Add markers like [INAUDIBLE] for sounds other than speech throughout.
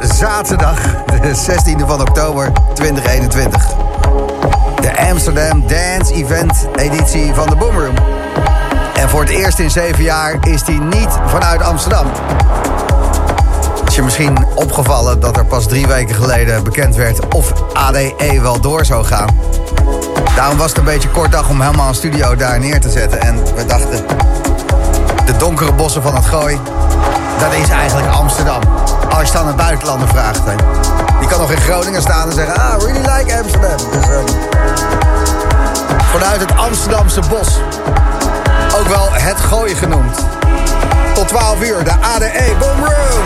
Zaterdag, de 16e van oktober 2021. De Amsterdam Dance Event editie van de Boom Room. En voor het eerst in zeven jaar is die niet vanuit Amsterdam. Is je misschien opgevallen dat er pas drie weken geleden bekend werd of ADE wel door zou gaan. Daarom was het een beetje kort dag om helemaal een studio daar neer te zetten. En we dachten, de donkere bossen van het Gooi, dat is eigenlijk Amsterdam. Als je dan een buitenlander vraagt, die kan nog in Groningen staan en zeggen, ah, really like Amsterdam. Dus, ehm, vanuit het Amsterdamse bos, ook wel het Gooi genoemd. Tot 12 uur, de ADE Boom Room.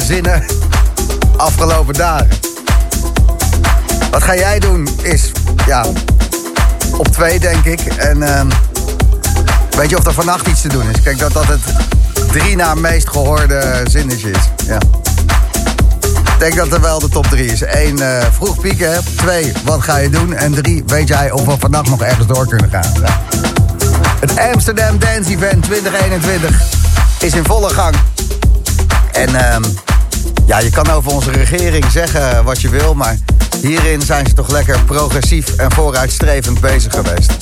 Zinnen afgelopen dagen. Wat ga jij doen is, ja, op twee denk ik. En ehm, weet je of er vannacht iets te doen is? Kijk, dat dat het drie na meest gehoorde zinnetje is. Ja. Ik denk dat er wel de top drie is. Eén, eh, vroeg pieken. Twee, wat ga je doen? En drie, weet jij of we vannacht nog ergens door kunnen gaan? Ja. Het Amsterdam Dance Event 2021 is in volle gang. En ehm, ja, je kan over onze regering zeggen wat je wil, maar hierin zijn ze toch lekker progressief en vooruitstrevend bezig geweest.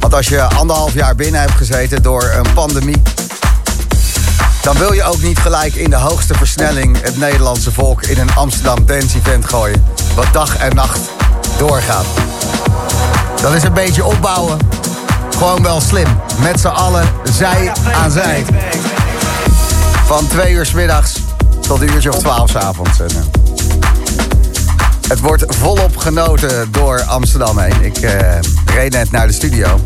Want als je anderhalf jaar binnen hebt gezeten door een pandemie, dan wil je ook niet gelijk in de hoogste versnelling het Nederlandse volk in een Amsterdam Dance Event gooien. Wat dag en nacht doorgaat. Dat is een beetje opbouwen. Gewoon wel slim. Met z'n allen, zij aan zij. Van twee uur s middags tot een uurtje of twaalf s avonds. En, eh, het wordt volop genoten door Amsterdam heen. Ik eh, reed net naar de studio.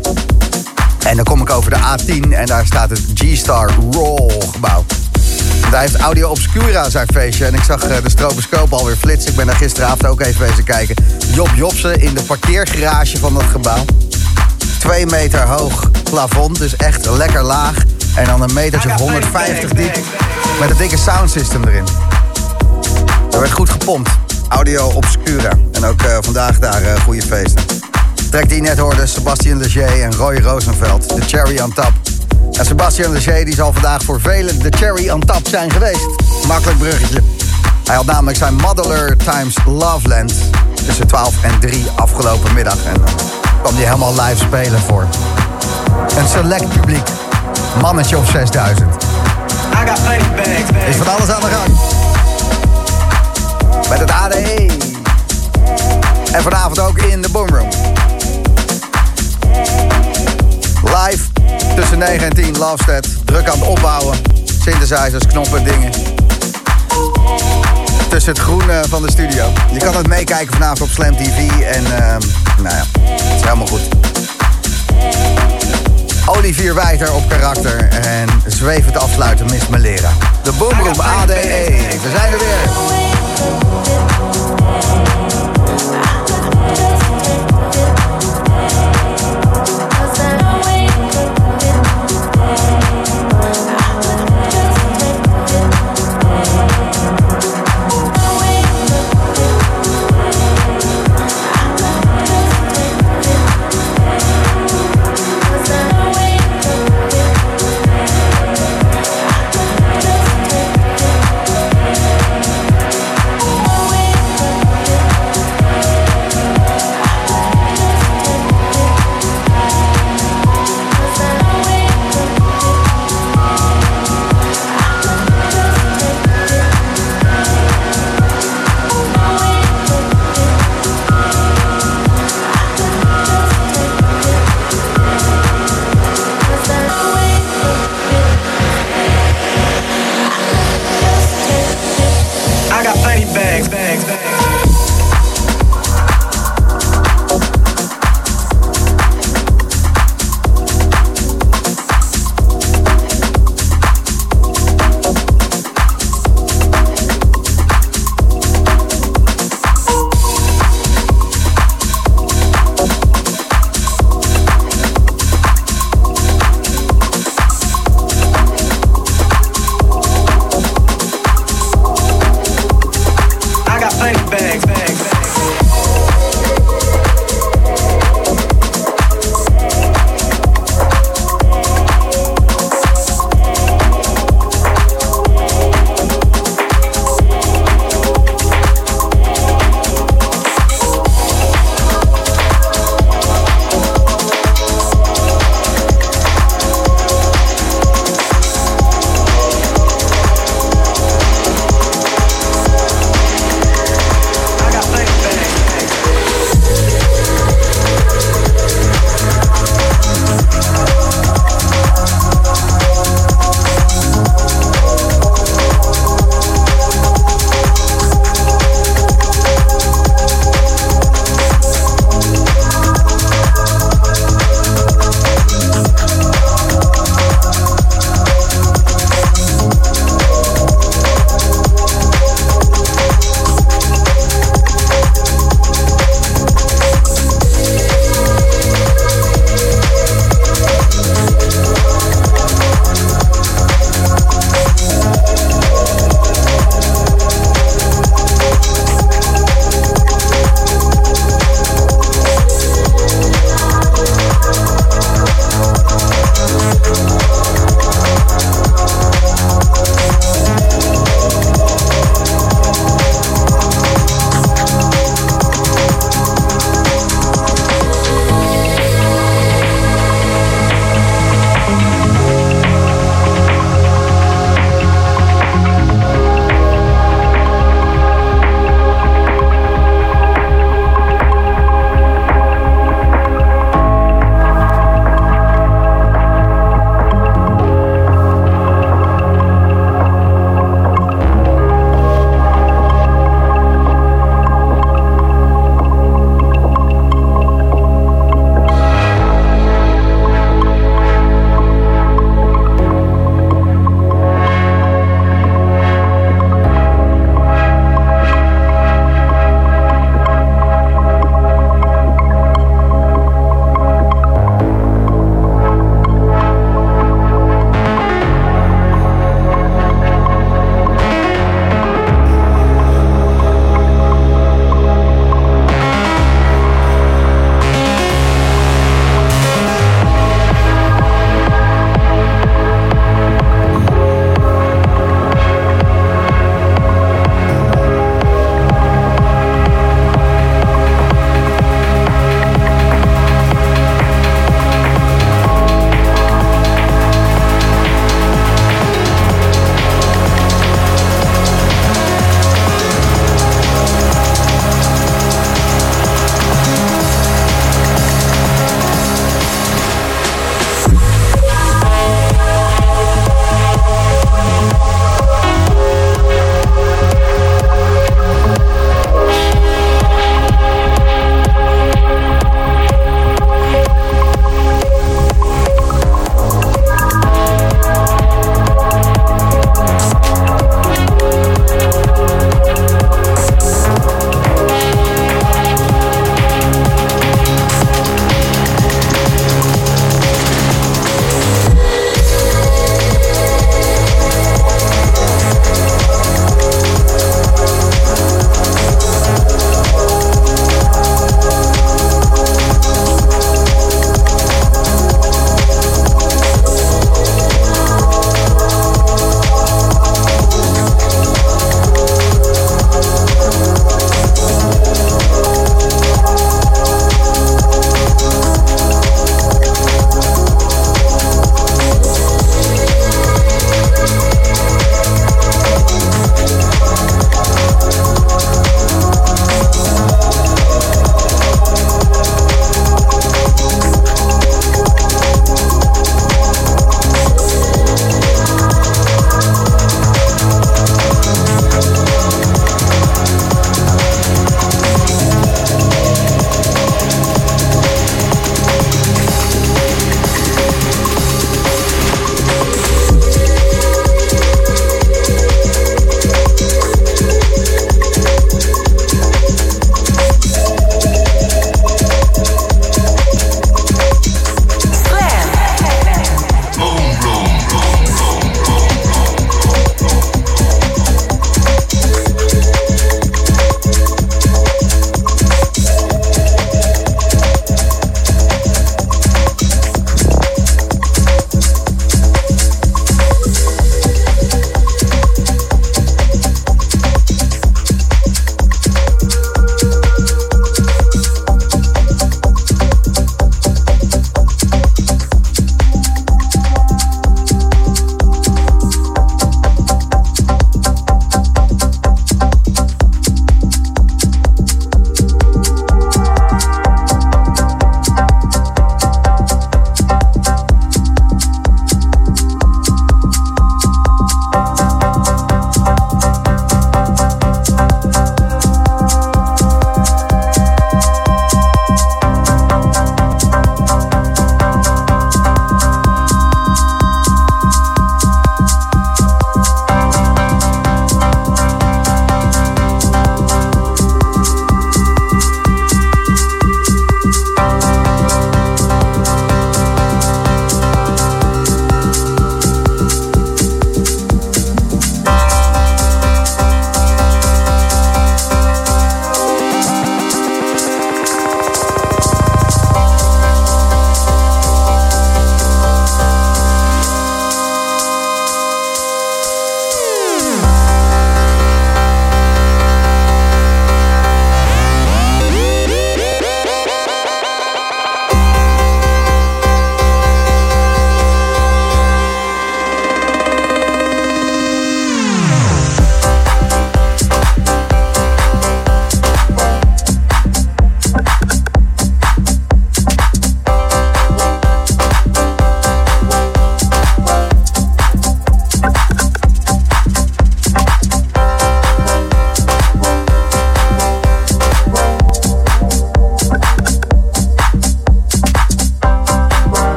En dan kom ik over de A10 en daar staat het G-Star Roll gebouw. Daar heeft Audio Obscura zijn feestje. En ik zag eh, de stroboscoop alweer flitsen. Ik ben daar gisteravond ook even bezig kijken. Job Jobsen in de parkeergarage van dat gebouw. Twee meter hoog plafond, dus echt lekker laag. En dan een metertje of 150 diep. Met een dikke soundsystem erin. Er werd goed gepompt. Audio Obscura. En ook eh, vandaag daar eh, goede feesten. Trek die je net hoorde, Sebastian Leger en Roy Rosenveld. De Cherry on Top. En Sebastian Leger die zal vandaag voor velen de Cherry on Top zijn geweest. Makkelijk bruggetje. Hij had namelijk zijn Modeler times Loveland tussen 12 en 3 afgelopen middag. En dan kwam hij helemaal live spelen voor een select publiek. Mannetje of 6000. Is van alles aan de gang. Met het ADE. En vanavond ook in de Boomroom. Live tussen 9 en 10 Lovestead. Druk aan het opbouwen. Synthesizers, knoppen, dingen. Tussen het groen eh, van de studio. Je kan het meekijken vanavond op Slam TV. En ehm, nou ja, het is helemaal goed. Olivier Wijter op karakter. En zwevend afsluiten Miss Melera. De Boomroom ADE. We zijn er weer.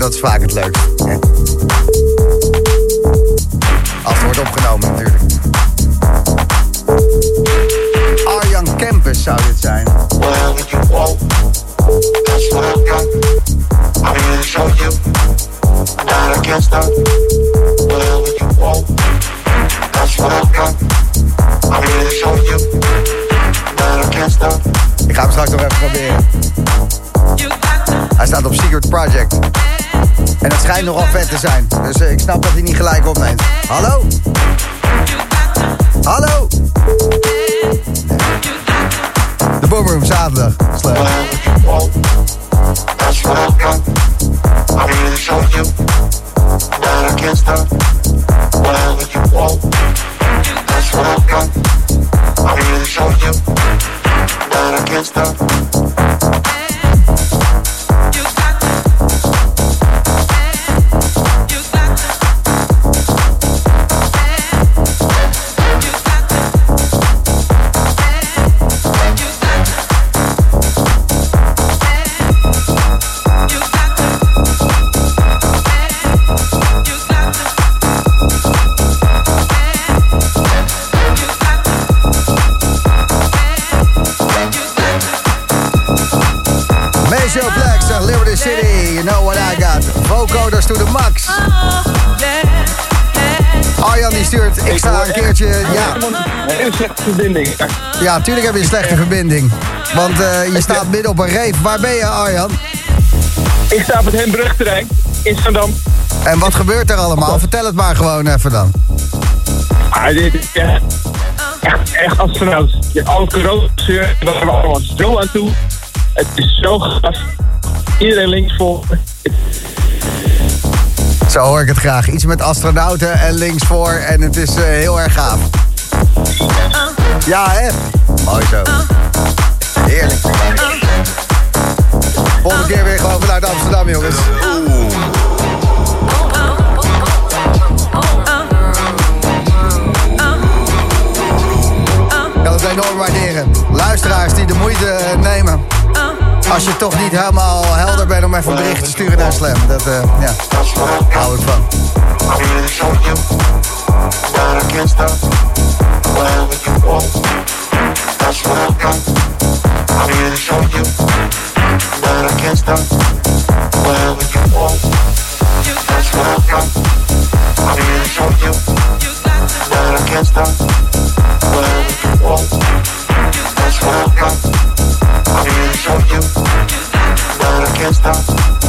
Dat is vaak het leukste. hè. Als het wordt opgenomen natuurlijk. Arjan Campus zou dit zijn. Ik ga hem straks nog even proberen. Hij staat op Secret Project. En het schijnt nogal vet te zijn. Dus eh, ik snap dat hij niet gelijk opneemt. Hallo? Hallo? De Boomroom, zaterdag. Where I you. Een keertje... Ja, Een slechte verbinding. ja tuurlijk heb je een slechte verbinding. Want eh, je staat midden op een reef. Waar ben je Arjan? Ik sta op het Hembrugterrein in Zandam. En wat gebeurt er allemaal? Vertel het maar gewoon even dan. Ah, dit is echt, echt, echt astronaut. Je al corona-zeur, we allemaal zo aan toe. Het is zo gaaf. Iedereen links voor. Zo hoor ik het graag. Iets met astronauten en links voor. En het is eh, heel erg gaaf. Ja, hè? Mooi zo. Heerlijk. Volgende keer weer gewoon vanuit Amsterdam, jongens. Het enorm waarderen. Luisteraars die de moeite nemen. Als je toch niet helemaal helder bent om even bericht te sturen naar Slam. Dat, eh, ja, hou ik van. That's to show you can't stop.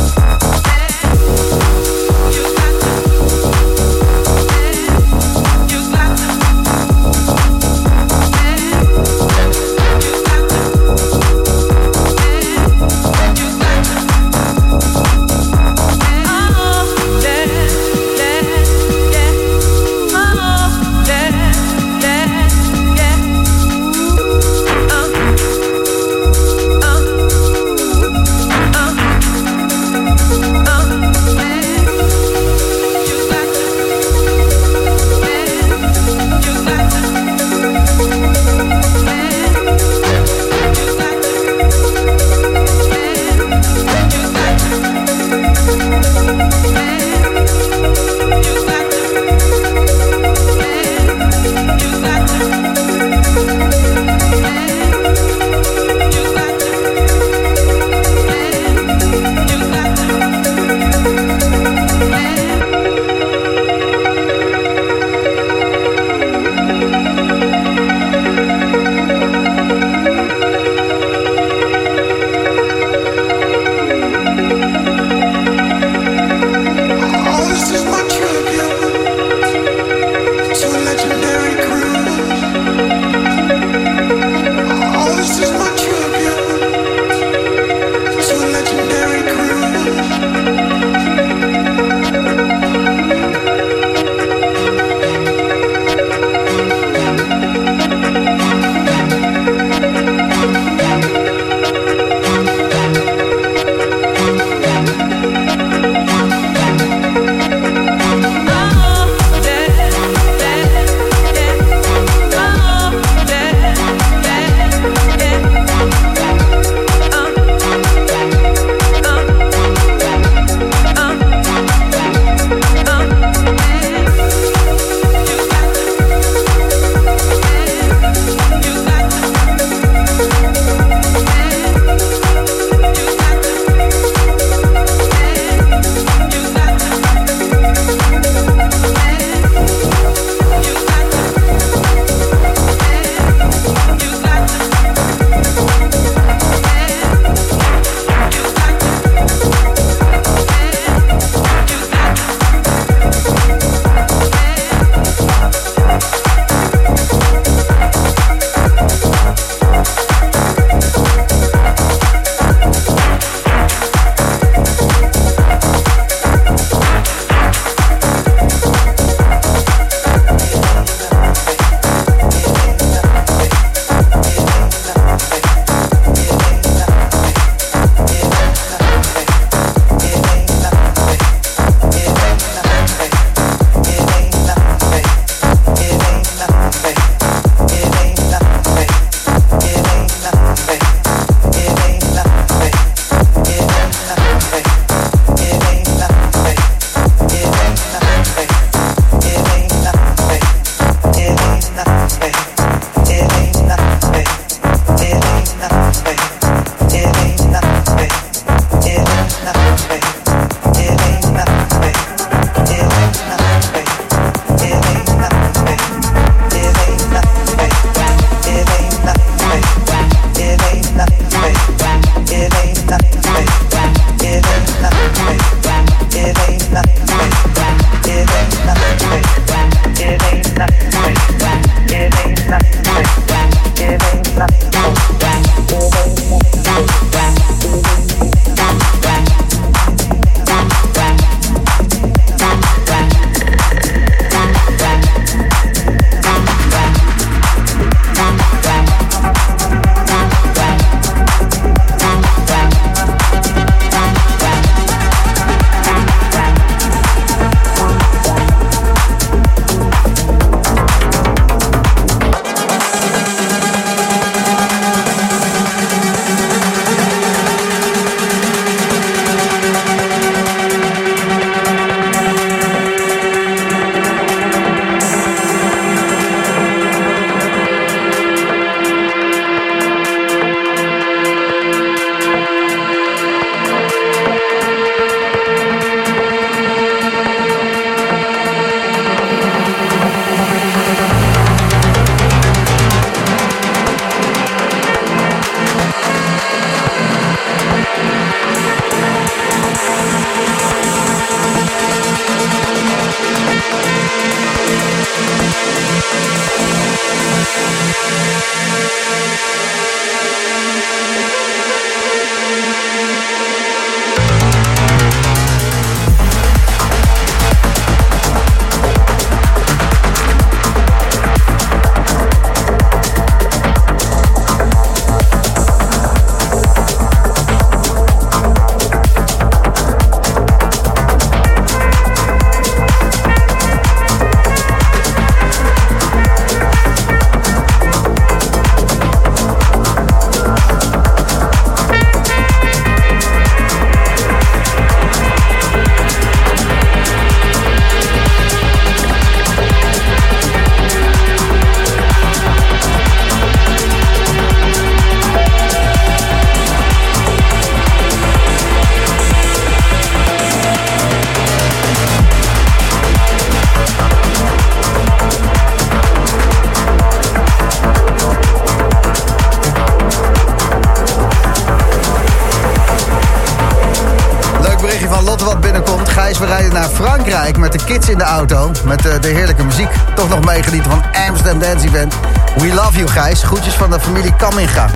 Love you, Gijs. Groetjes van de familie Kamminga.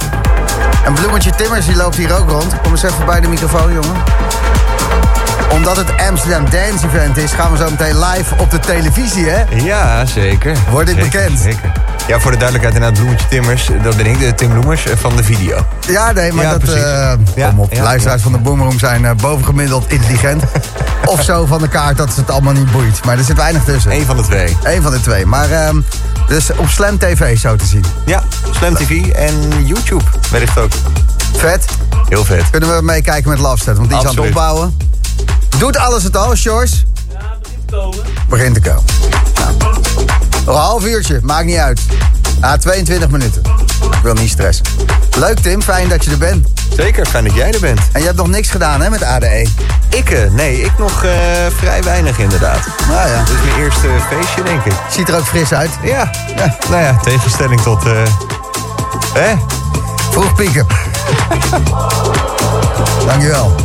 En Bloemetje Timmers, die loopt hier ook rond. Kom eens even bij de microfoon, jongen. Omdat het Amsterdam Dance Event is, gaan we zo meteen live op de televisie, hè? Ja, zeker. Word ik Zeker, bekend? Zeker. Ja, voor de duidelijkheid inderdaad Bloemetje Timmers. Dat ben ik, de Tim Bloemers eh, van de video. Ja, nee, maar Ja, dat... precies. eh, Ja, kom op, ja, luisteraars van de Boomroom zijn eh, bovengemiddeld intelligent. [LAUGHS] of zo van de kaart dat het allemaal niet boeit. Maar er zit weinig tussen. Eén van de twee. Eén van de twee. Maar ehm, dus op Slam TV zo te zien. Ja, Slam TV en YouTube wellicht ook. Vet. Heel vet. Kunnen we meekijken met Lafstedt, want die is aan het opbouwen. Doet alles het al, Shores? Ja, begint te komen. Begint te komen. Nou. Nog een half uurtje, maakt niet uit. Ah, 22 minuten. Ik wil niet stressen. Leuk Tim, fijn dat je er bent. Zeker, fijn dat jij er bent. En je hebt nog niks gedaan hè, met ADE? Ik, eh, nee, ik nog eh, vrij weinig inderdaad. Nou ja, Dit is mijn eerste feestje, denk ik. ziet er ook fris uit. Ja, ja. nou ja, tegenstelling tot... eh hè? Vroeg pieken. Dankjewel.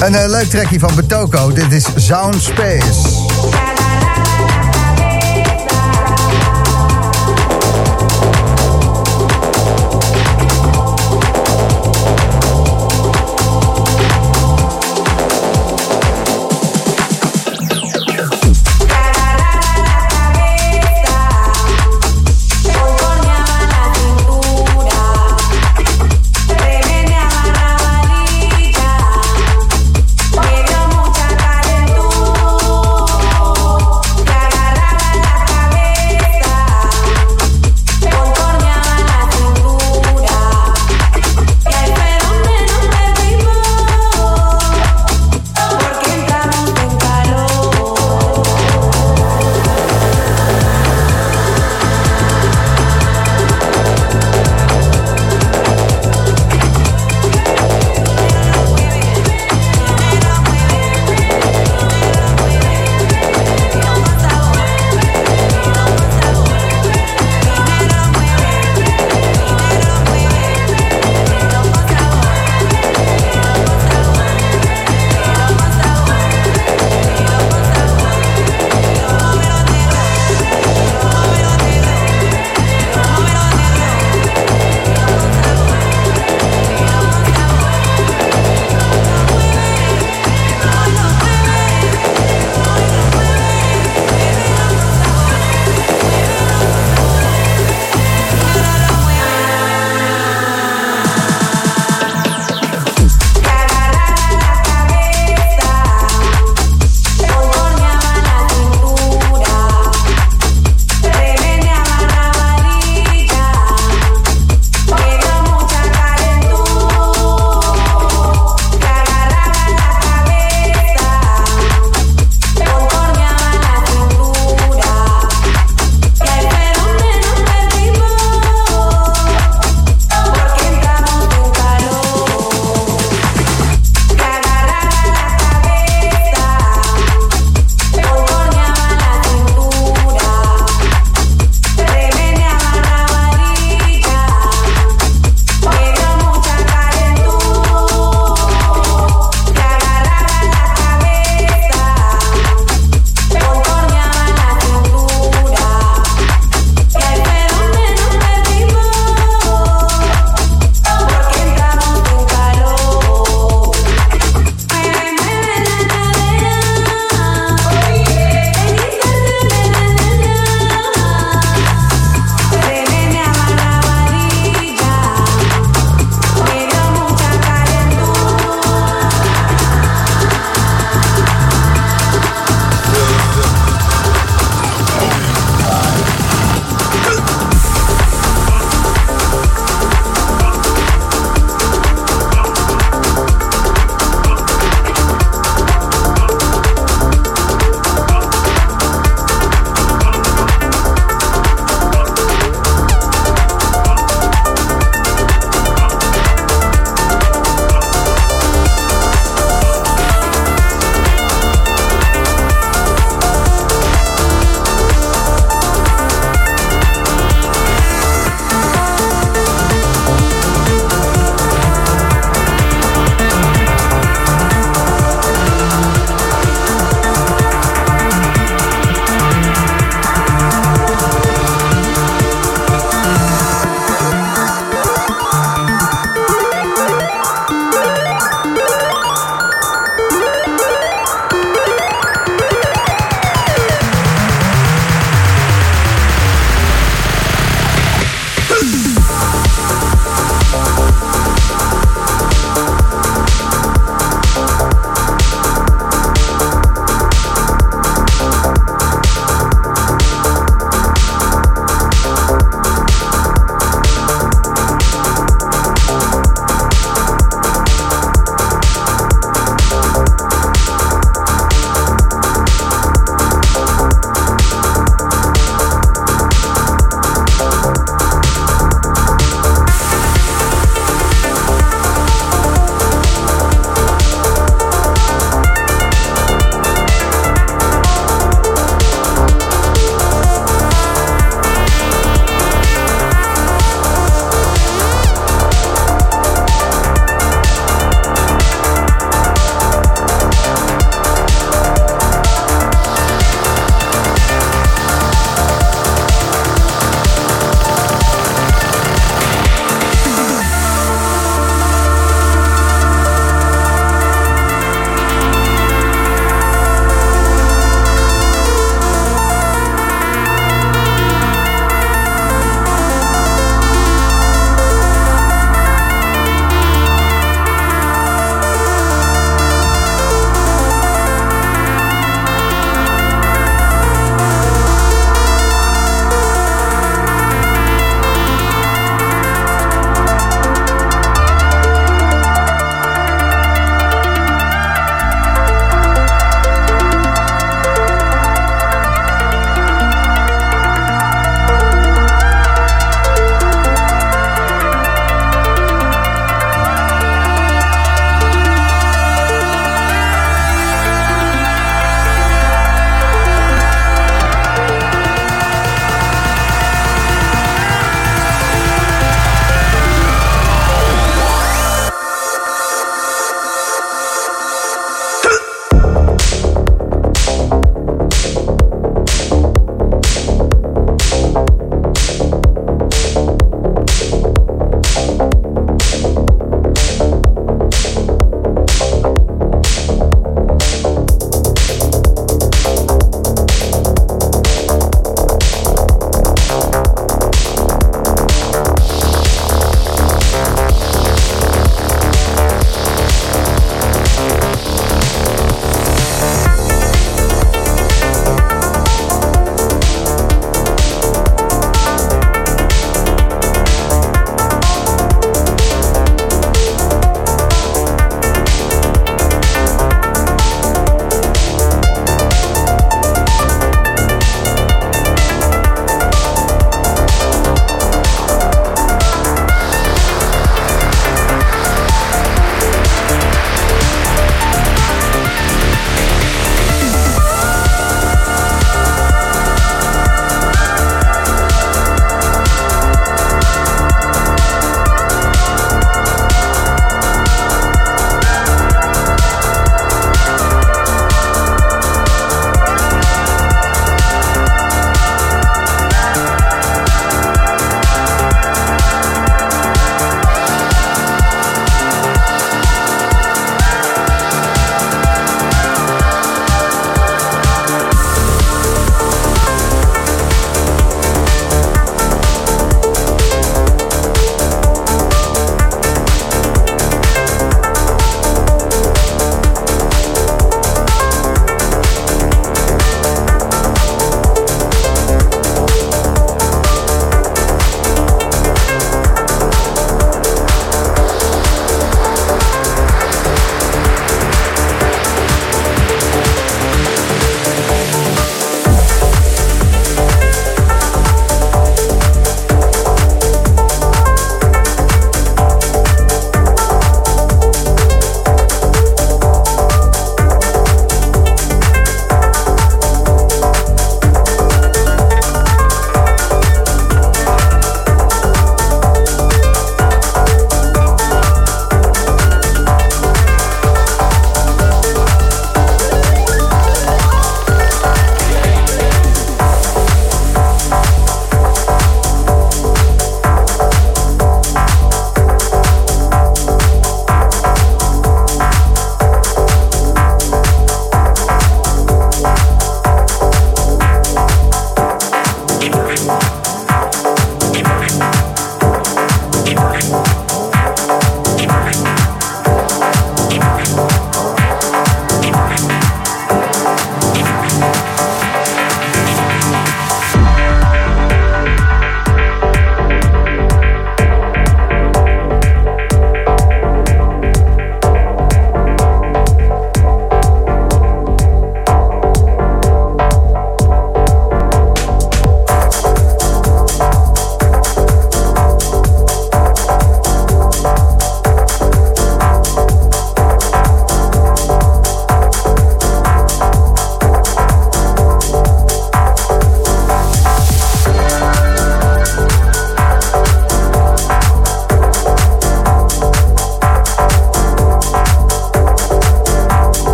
Een eh, leuk trekje van Betoko. Dit is Sound Space.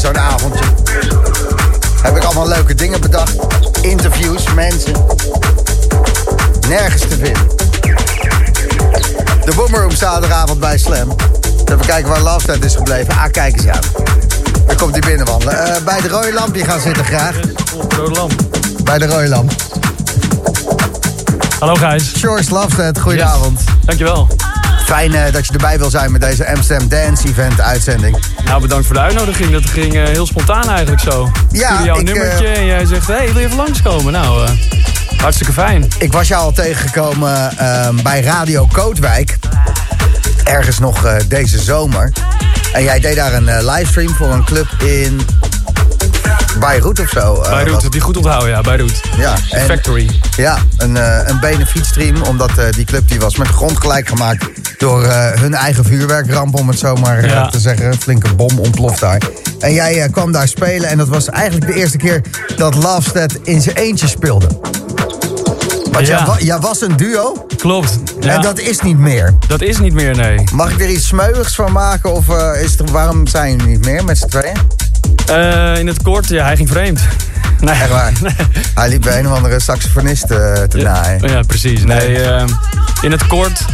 zo'n avondje. Heb ik allemaal leuke dingen bedacht. Interviews, mensen. Nergens te vinden. De Boomroom zaterdagavond bij Slam. Even kijken waar Love is gebleven. Ah, kijk eens aan. Daar komt hij binnenwandelen. Uh, bij de rode lampje gaan zitten graag. Rode lamp. Bij de rode lamp. Hallo Gijs. George Love goedenavond. Dankjewel. Fijn eh, dat je erbij wil zijn met deze Amsterdam Dance Event uitzending. Nou, bedankt voor de uitnodiging. Dat ging eh, heel spontaan eigenlijk zo. Ja, ik, nummertje en jij zegt, hé, hey, wil je even langskomen? Nou, eh, hartstikke fijn. Ik was jou al tegengekomen ehm, bij Radio Kootwijk. Ergens nog eh, deze zomer. En jij deed daar een eh, livestream voor een club in Beirut of zo. eh, Beirut, je goed onthouden, ja, Beirut. Ja, en- Factory. Ja, een, eh een benefietstream. Omdat eh, die club die was met de grond gelijk gemaakt door eh, hun eigen vuurwerkramp, om het zo maar eh, Ja. te zeggen. Een flinke bom ontploft daar. En jij eh, kwam daar spelen en dat was eigenlijk de eerste keer dat Lovestead in zijn eentje speelde. Want Ja. jij, wa- jij was een duo Klopt. Ja, en dat is niet meer. dat is niet meer, nee. Mag ik er iets smeuigs van maken of is het, waarom zijn jullie niet meer met z'n tweeën? In het kort, ja, hij ging vreemd. [LAUGHS] Nee. Echt waar. Hij liep bij een of andere saxofonist te naaien. Ja, precies. Nee, in het kort.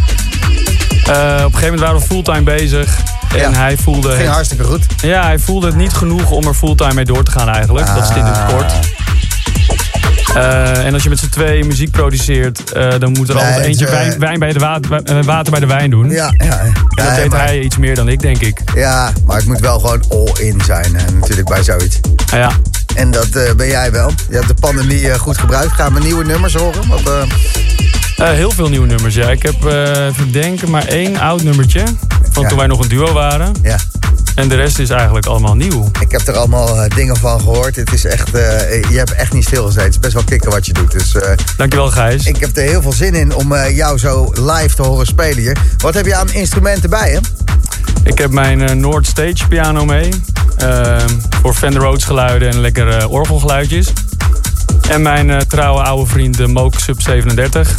Eh, op een gegeven moment waren we fulltime bezig. En Ja. hij voelde Ging het, hartstikke goed. ja, hij voelde het niet genoeg om er fulltime mee door te gaan eigenlijk. Dat is in het Ah. kort. Eh, en als je met z'n twee muziek produceert, eh, dan moet er Nee, altijd eentje wijn, wijn bij de water, water bij de wijn doen. Ja, ja. En dat deed maar- hij iets meer dan ik, denk ik. Ja, maar het moet wel gewoon all-in zijn natuurlijk bij zoiets. Ah, ja. En dat ben jij wel. Je hebt de pandemie goed gebruikt. Gaan we nieuwe nummers horen? Eh, heel veel nieuwe nummers, ja. Ik heb, even denken, maar één oud nummertje. Van Ja. toen wij nog een duo waren. ja, En de rest is eigenlijk allemaal nieuw. ik heb er allemaal eh, dingen van gehoord. Het is echt, je hebt echt niet stilgezeten. Het is best wel kicken wat je doet. Dus eh, Dankjewel, Gijs. ik heb er heel veel zin in om jou zo live te horen spelen hier. Wat heb je aan instrumenten bij je? Ik heb mijn Noord Stage piano mee. Ehm, voor Fender Rhodes geluiden en lekkere orgelgeluidjes. En mijn trouwe oude vriend de Moog Sub 37.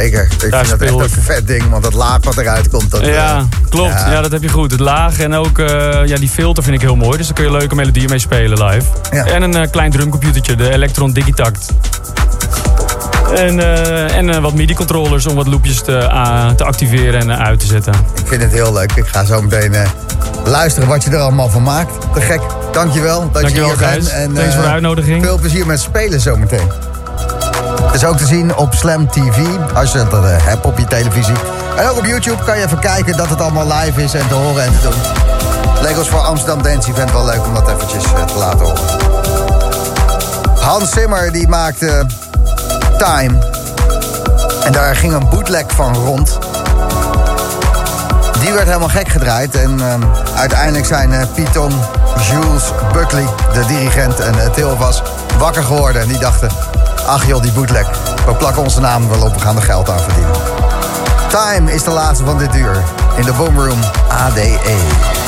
Zeker. Ik vind dat echt een vet ding, want dat laag wat eruit komt. Dat, eh, ja, klopt. ja. Ja. dat heb je goed. Het laag en ook eh, ja, die filter vind ik heel mooi. Dus daar kun je leuke melodieën mee spelen live. Ja. En een eh, klein drumcomputertje, de Electron Digitact. En, eh, en eh, wat MIDI-controllers om wat loopjes te, te activeren en eh, uit te zetten. Ik vind het heel leuk. Ik ga zo meteen eh, luisteren wat je er allemaal van maakt. Te gek. Dankjewel dat Dankjewel, je hier Gijs. bent. En, Thanks voor de eh, uitnodiging. Veel plezier met spelen zometeen. Het is ook te zien op Slam TV, als je dat eh, hebt op je televisie. En ook op YouTube kan je even kijken dat het allemaal live is en te horen en te doen. Leek ons voor Amsterdam Dance Event wel leuk om dat eventjes eh, te laten horen. Hans Zimmer die maakte Time. En daar ging een bootleg van rond. Die werd helemaal gek gedraaid. En ehm, uiteindelijk zijn Python, Jules Buckley, de dirigent en uh, Theo was wakker geworden. En die dachten, ach joh, die bootleg. We plakken onze naam wel op, we gaan er geld aan verdienen. Time is de laatste van dit uur. In de Boomroom ADE.